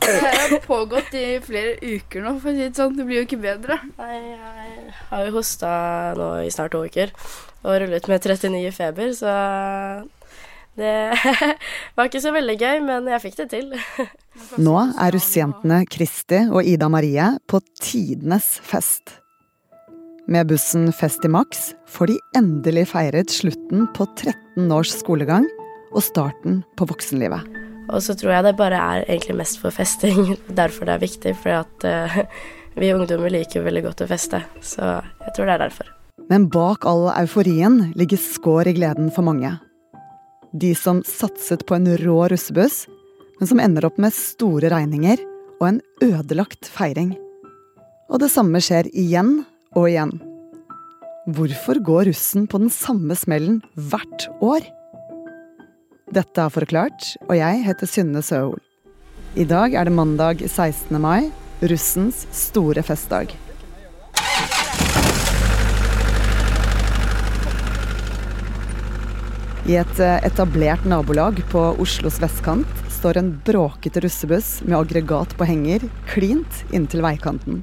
Det har pågått i flere uker nå, for å si det sånn. Det blir jo ikke bedre. Nei, jeg har jo hosta nå i snart to uker og rullet med 39 i feber, så det var ikke så veldig gøy, men jeg fikk det til. Nå er russejentene Kristi og Ida Marie på tidenes fest. Med bussen Festimax får de endelig feiret slutten på 13 års skolegang og starten på voksenlivet. Og så tror jeg det bare er egentlig mest for festing, derfor det er viktig. For at uh, vi ungdommer liker veldig godt å feste, så jeg tror det er derfor. Men bak all euforien ligger skår i gleden for mange. De som satset på en rå russebuss, men som ender opp med store regninger og en ødelagt feiring. Og det samme skjer igjen og igjen. Hvorfor går russen på den samme smellen hvert år? Dette er Forklart, og jeg heter Synne Søhol. I dag er det mandag 16. mai, russens store festdag. I et eh, etablert nabolag på Oslos vestkant står en bråkete russebuss med aggregat på henger klint inntil veikanten.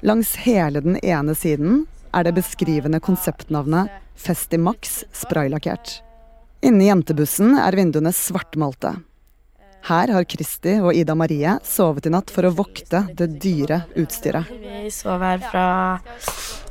Langs hele den ene siden er det beskrivende konseptnavnet Festimax spraylakkert. Inni jentebussen er vinduene svartmalte. Her har Kristi og Ida Marie sovet i natt for å vokte det dyre utstyret. Vi sov her fra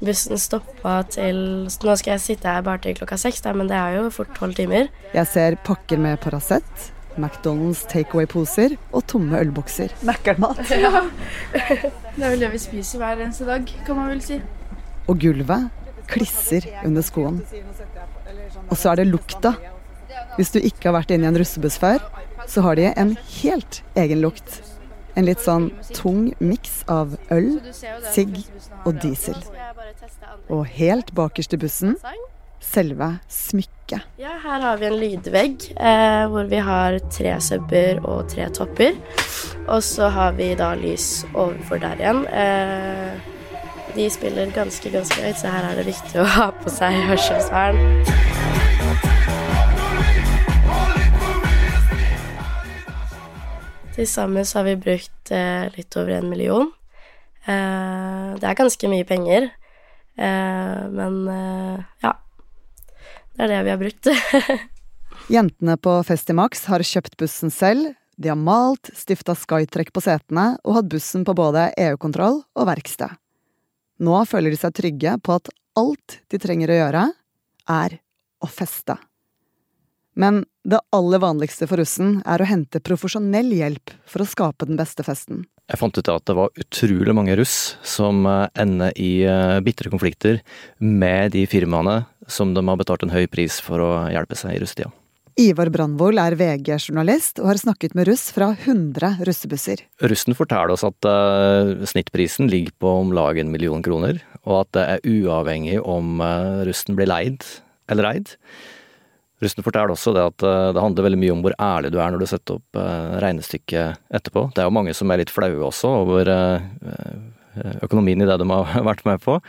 bussen stoppa til Nå skal jeg sitte her bare til klokka seks, men det er jo fort tolv timer. Jeg ser pakker med Paracet, McDonald's takeaway-poser og tomme ølbokser. Mækkernmat. Ja. Det er vel det vi spiser hver eneste dag, kan man vel si. Og gulvet klisser under skoen. Og så er det lukta hvis du ikke har vært inne i en russebuss før, så har de en helt egen lukt. En litt sånn tung miks av øl, sigg og diesel. Og helt bakerst i bussen selve smykket. Ja, her har vi en lydvegg eh, hvor vi har tre subber og tre topper. Og så har vi da lys overfor der igjen. Eh, de spiller ganske, ganske høyt, så her er det viktig å ha på seg hørselsvern. Til sammen så har vi brukt eh, litt over en million. Eh, det er ganske mye penger, eh, men eh, ja. Det er det vi har brukt. Jentene på Festimax har kjøpt bussen selv. De har malt, stifta skytrekk på setene og hatt bussen på både EU-kontroll og verksted. Nå føler de seg trygge på at alt de trenger å gjøre, er å feste. Men det aller vanligste for russen er å hente profesjonell hjelp for å skape den beste festen. Jeg fant ut at det var utrolig mange russ som eh, ender i eh, bitre konflikter med de firmaene som de har betalt en høy pris for å hjelpe seg i russetida. Ivar Brandvold er VG-journalist og har snakket med russ fra 100 russebusser. Russen forteller oss at uh, snittprisen ligger på om lag en million kroner, og at det er uavhengig om russen blir leid eller eid. Rusten forteller også det at eh, det handler veldig mye om hvor ærlig du er når du setter opp eh, regnestykket etterpå. Det er jo mange som er litt flaue også over eh, økonomien i det de har vært med på.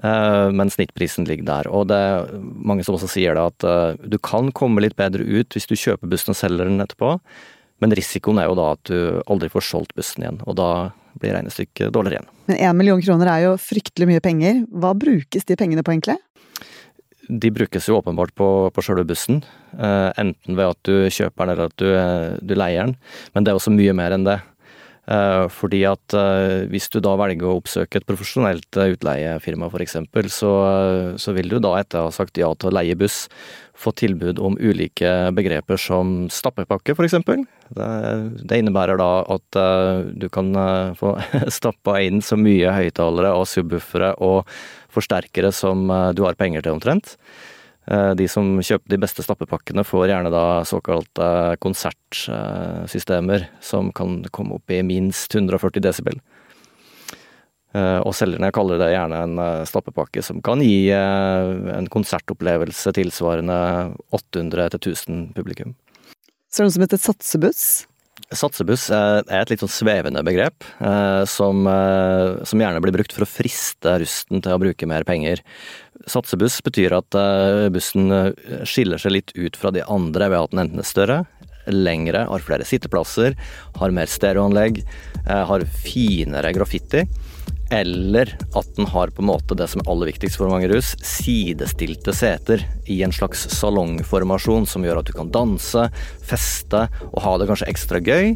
Men snittprisen ligger der. Og det er mange som også sier det at du kan komme litt bedre ut hvis du kjøper bussen og selger den etterpå, men risikoen er jo da at du aldri får solgt bussen igjen, og da blir regnestykket dårligere igjen. Men én million kroner er jo fryktelig mye penger. Hva brukes de pengene på egentlig? De brukes jo åpenbart på, på sjølve bussen. Eh, enten ved at du kjøper den eller at du, eh, du, leier den. Men det er også mye mer enn det. Eh, fordi at eh, hvis du da velger å oppsøke et profesjonelt eh, utleiefirma f.eks., så, så vil du da etter å ha sagt ja til å leie buss, få tilbud om ulike begreper som stappepakke f.eks. Det, det innebærer da at du kan få stappa inn så mye høyttalere og subwoofere og forsterkere som du har penger til, omtrent. De som kjøper de beste stappepakkene, får gjerne da såkalte konsertsystemer som kan komme opp i minst 140 desibel. Eh, og selgerne kaller det gjerne en eh, stappepakke som kan gi eh, en konsertopplevelse tilsvarende 800-1000 publikum. Så er det noe som heter satsebuss? Satsebuss er et litt sånn svevende begrep, eh, som, eh, som, gjerne blir brukt for å friste rusten til å bruke mer penger. Satsebuss betyr at eh, bussen skiller seg litt ut fra de andre ved at den enten er større, lengre, har flere sitteplasser, har mer stereoanlegg, har finere graffiti eller at den har på en måte det som er aller viktigst for mange russ, sidestilte seter i en slags salongformasjon som gjør at du kan danse, feste og ha det kanskje ekstra gøy.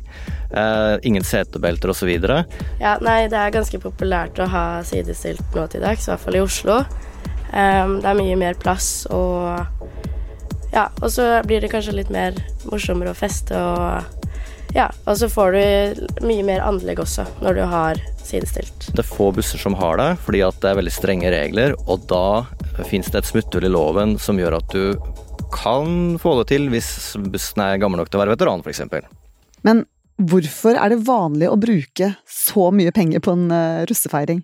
Eh, ingen setebelter osv. Ja, nei, det er ganske populært å ha sidestilt nå til dags, i hvert fall i Oslo. Um, det er mye mer plass og Ja, og så blir det kanskje litt mer morsommere å feste og ja, og så får du mye mer anlegg også når du har sidestilt. Det er få busser som har det, fordi at det er veldig strenge regler, og da finnes det et smutthull i loven som gjør at du kan få det til hvis bussen er gammel nok til å være veteran, f.eks. Men hvorfor er det vanlig å bruke så mye penger på en uh, russefeiring?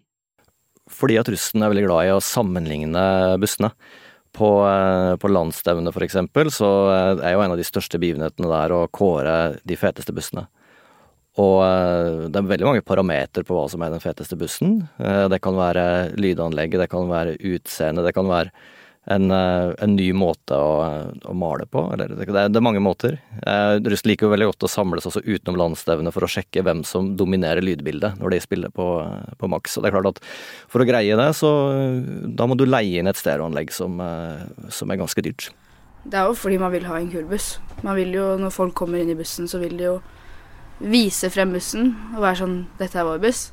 Fordi at russen er veldig glad i å sammenligne bussene. På, eh, på landsstevnet f.eks. så er jo en av de største begivenhetene der å kåre de feteste bussene. Og eh, det er veldig mange parametere på hva som er den feteste bussen. Eh, det kan være lydanlegget, det kan være utseende, det kan være en, eh, en ny måte å, å, male på. Eller, det, er, det er mange måter. Russ liker jo veldig godt å samles også utenom landsstevnet for å sjekke hvem som dominerer lydbildet når de spiller på, på maks. Og det er klart at for å greie det, så da må du leie inn et stereoanlegg som, som er ganske dyrt. Det er jo fordi man vil ha en kul buss. Man vil jo, Når folk kommer inn i bussen, så vil de jo vise frem bussen og være sånn 'Dette er vår buss'.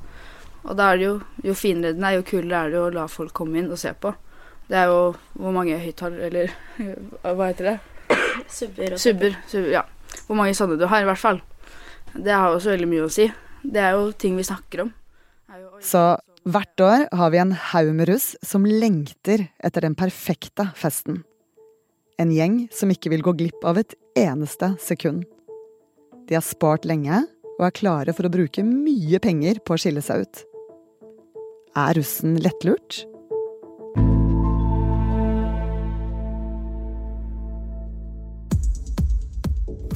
Og da er det jo, jo finere den er, jo kulere er det å la folk komme inn og se på. Det er jo hvor mange høyttalere Eller hva heter det? Subber. Subber, subber. Ja. Hvor mange sånne du har, i hvert fall. Det har også veldig mye å si. Det er jo ting vi snakker om. Så hvert år har vi en haug med russ som lengter etter den perfekte festen. En gjeng som ikke vil gå glipp av et eneste sekund. De har spart lenge og er klare for å bruke mye penger på å skille seg ut. Er russen lettlurt?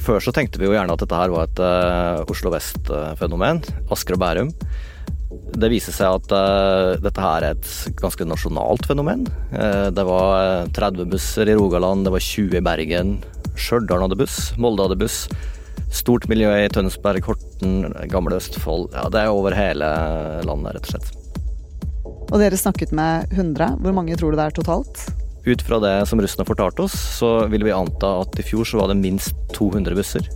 Før så tenkte vi jo gjerne at dette her var et uh, Oslo Vest-fenomen. Asker og Bærum. Det viser seg at uh, dette her er et ganske nasjonalt fenomen. Uh, det var 30 busser i Rogaland, det var 20 i Bergen. Stjørdal hadde buss, Molde hadde buss. Stort miljø i Tønsberg, Horten, Gamle Østfold. Ja, det er over hele landet, rett og slett. Og dere snakket med 100. Hvor mange tror du det er totalt? Ut fra det som russen har fortalt oss, så vil vi anta at i fjor så var det minst 200 busser.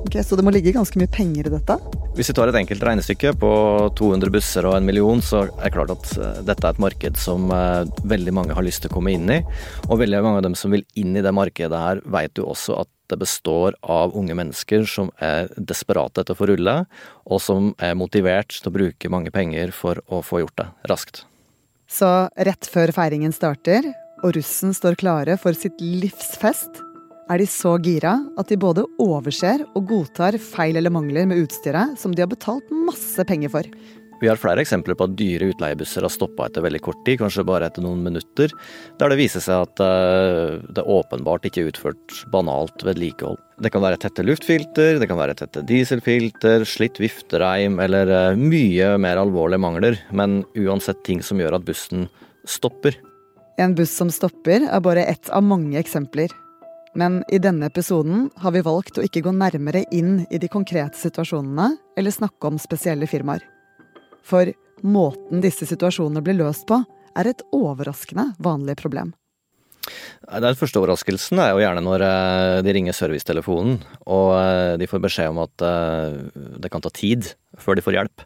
Ok, Så det må ligge ganske mye penger i dette? Hvis vi tar et enkelt regnestykke på 200 busser og en million, så er det klart at eh, dette er et marked som eh, veldig mange har lyst til å komme inn i. Og veldig mange av dem som vil inn i det markedet her, vet jo også at det består av unge mennesker som er desperate etter å få rulle, og som er motivert til å bruke mange penger for å få gjort det raskt. Så rett før feiringen starter, og russen står klare for sitt livs fest, er de så gira at de både overser og godtar feil eller mangler med utstyret som de har betalt masse penger for. Vi har flere eksempler på at dyre utleiebusser har stoppa etter veldig kort tid, kanskje bare etter noen minutter, der det viser seg at eh, det åpenbart ikke er utført banalt vedlikehold. Det kan være tette luftfilter, det kan være tette dieselfilter, slitt viftereim eller eh, mye mer alvorlige mangler, men uansett ting som gjør at bussen stopper. En buss som stopper er bare ett av mange eksempler. Men i denne episoden har vi valgt å ikke gå nærmere inn i de konkrete situasjonene eller snakke om spesielle firmaer. For måten disse situasjonene blir løst på, er et overraskende vanlig problem. Den første overraskelsen er jo gjerne når eh, de ringer servicetelefonen og eh, de får beskjed om at eh, det kan ta tid før de får hjelp.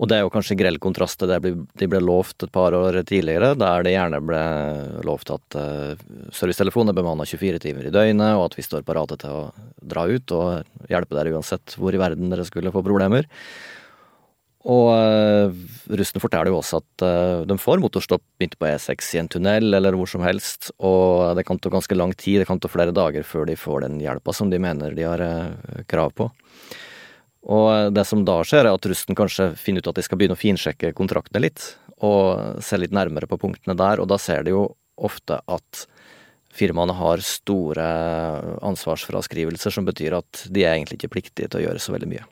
Og det er jo kanskje grell kontrast til det de ble lovt et par år tidligere, der det gjerne ble lovt at servicetelefonen er bemanna 24 timer i døgnet, og at vi står parate til å dra ut og hjelpe dere uansett hvor i verden dere skulle få problemer. Og uh, russen forteller jo også at uh, de får motorstopp midt på E6 i en tunnel eller hvor som helst, og det kan ta ganske lang tid, det kan ta flere dager før de får den hjelpa som de mener de har uh, krav på. Og det som da skjer, er at russen kanskje finner ut at de skal begynne å finsjekke kontraktene litt, og se litt nærmere på punktene der, og da ser de jo ofte at firmaene har store ansvarsfraskrivelser som betyr at de er egentlig ikke pliktige til å gjøre så veldig mye.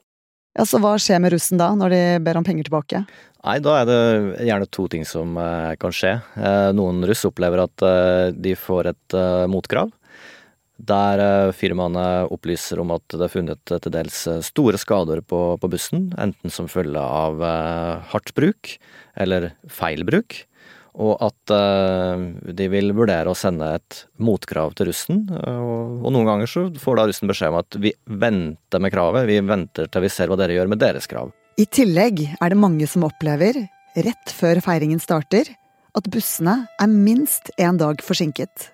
Ja, Så hva skjer med russen da, når de ber om penger tilbake? Nei, da er det gjerne to ting som eh, kan skje. Eh, noen russ opplever at eh, de får et motkrav. Der firmaene opplyser om at det er funnet til dels store skader på, på bussen, enten som følge av hardt bruk eller feil bruk og at uh, de vil vurdere å sende et motkrav til russen. Og, noen ganger så får da russen beskjed om at vi venter med kravet, vi venter til vi ser hva dere gjør med deres krav. I tillegg er det mange som opplever, rett før feiringen starter, at bussene er minst én dag forsinket.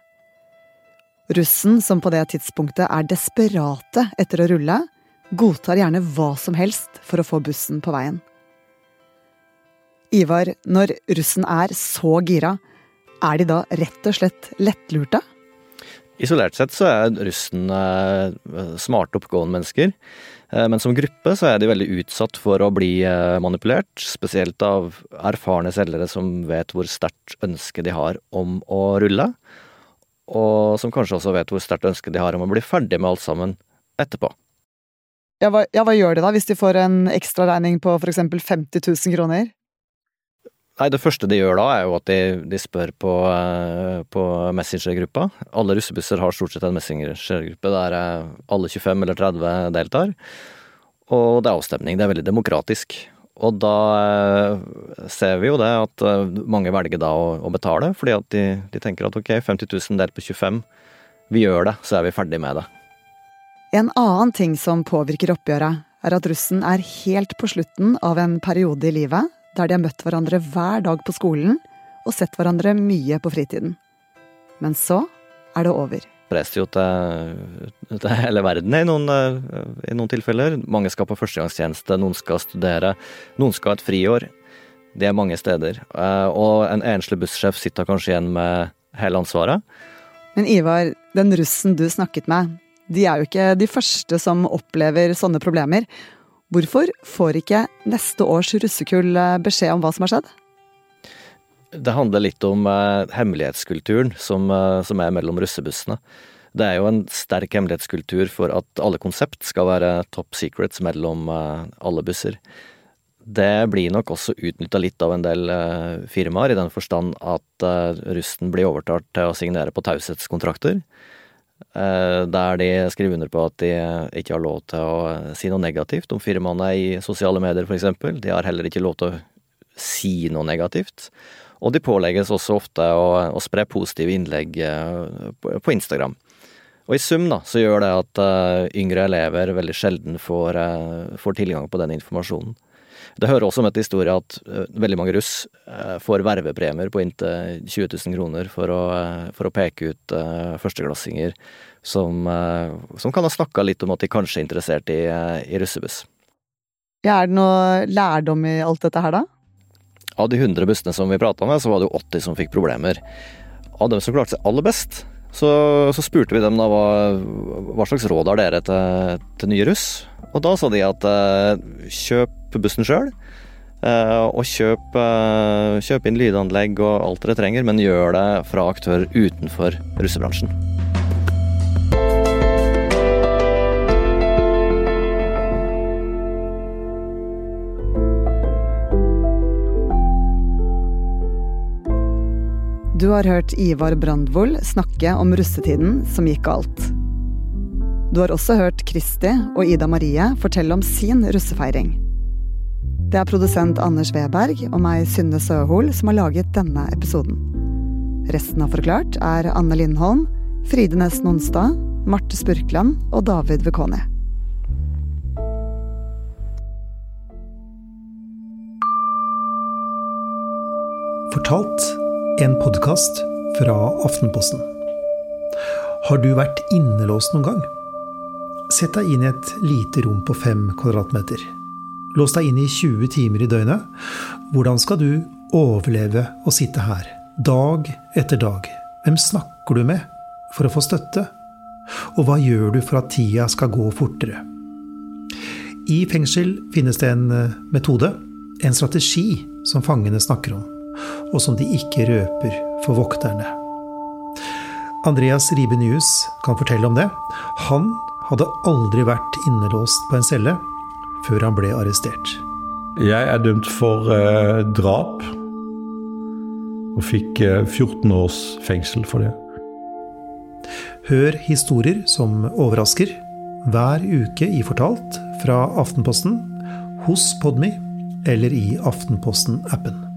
Russen, som på det tidspunktet er desperate etter å rulle, godtar gjerne hva som helst for å få bussen på veien. Ivar, når russen er så gira, er de da rett og slett lettlurte? Isolert sett så er russen eh, smarte, oppgående mennesker. Eh, men som gruppe så er de veldig utsatt for å bli eh, manipulert, spesielt av erfarne selgere som vet hvor sterkt ønske de har om å rulle. Og som kanskje også vet hvor sterkt ønske de har om å bli ferdig med alt sammen etterpå. Ja hva, ja, hva gjør de da, hvis de får en ekstraregning på f.eks. 50 000 kroner? Nei, Det første de gjør da, er jo at de, de spør på, uh, på Messenger-gruppa. Alle russebusser har stort sett en Messenger-gruppe der uh, alle 25 eller 30 deltar. Og det er avstemning. Det er veldig demokratisk. Og da uh, ser vi jo det at mange velger da å, å betale, fordi at de, de, tenker at ok, 50 000 delt på 25, vi gjør det, så er vi ferdig med det. En annen ting som påvirker oppgjøret, er at russen er helt på slutten av en periode i livet der de har møtt hverandre hver dag på skolen og sett hverandre mye på fritiden. Men så er det over. Reiste jo til, til, hele verden i noen, i noen tilfeller. Mange skal på førstegangstjeneste, noen skal studere, noen skal ha et friår. Det er mange steder. Eh, og en enslig bussjef sitter kanskje igjen med hele ansvaret. Men Ivar, den russen du snakket med, de er jo ikke de første som opplever sånne problemer. Hvorfor får ikke neste års russekull eh, beskjed om hva som har skjedd? Det handler litt om eh, hemmelighetskulturen som, eh, som, er mellom russebussene. Det er jo en sterk hemmelighetskultur for at alle konsept skal være top secrets mellom eh, alle busser. Det blir nok også utnytta litt av en del firmaer, i den forstand at russen blir overtalt til å signere på taushetskontrakter. Eh, der de skriver under på at de ikke har lov til å si noe negativt om firmaene i sosiale medier, f.eks. De har heller ikke lov til å si noe negativt. Og de pålegges også ofte å, å spre positive innlegg eh, på, på, Instagram. Og i sum da, så gjør det at yngre elever veldig sjelden får, får tilgang på den informasjonen. Det hører også med til historie at uh, veldig mange russ uh, får vervepremier på inntil 20 000 kroner for å, uh, for å peke ut førsteklassinger som, som, kan ha snakka litt om at de kanskje er interessert i, i russebuss. Ja, er det noe lærdom i alt dette her, da? Av de 100 bussene som vi prata med, så var det jo 80 som fikk problemer. Av dem som klarte seg aller best, så, så spurte vi dem da hva, hva slags råd har dere til, til nye russ. Og da sa de at kjøp bussen sjøl. Eh, og kjøp, eh, kjøp inn lydanlegg og alt dere trenger, men gjør det fra aktør utenfor russebransjen. Du har hørt Ivar Brandvold snakke om russetiden som gikk galt. Du har også hørt Kristi og Ida Marie fortelle om sin russefeiring. Det er produsent Anders Weberg og meg, Synne Søhol, som har laget denne episoden. Resten av Forklart er Anne Lindholm, Fride Nesten Nonstad, Marte Spurkland og David Vekoni. Fortalt en podkast fra Aftenposten. Har du vært innelåst noen gang? Sett deg inn i et lite rom på fem kvadratmeter. Lås deg inn i 20 timer i døgnet. Hvordan skal du overleve å sitte her, dag etter dag? Hvem snakker du med for å få støtte? Og hva gjør du for at tida skal gå fortere? I fengsel finnes det en eh, metode, en strategi, som fangene snakker om, og som de ikke røper for vokterne. Andreas Ribe Nyhus kan fortelle om det. Han hadde aldri vært innelåst på en celle før han ble arrestert. Jeg er dømt for eh, drap og fikk eh, 14 års fengsel for det. Hør historier som overrasker hver uke i Fortalt fra Aftenposten, hos Podmy eller i Aftenposten-appen.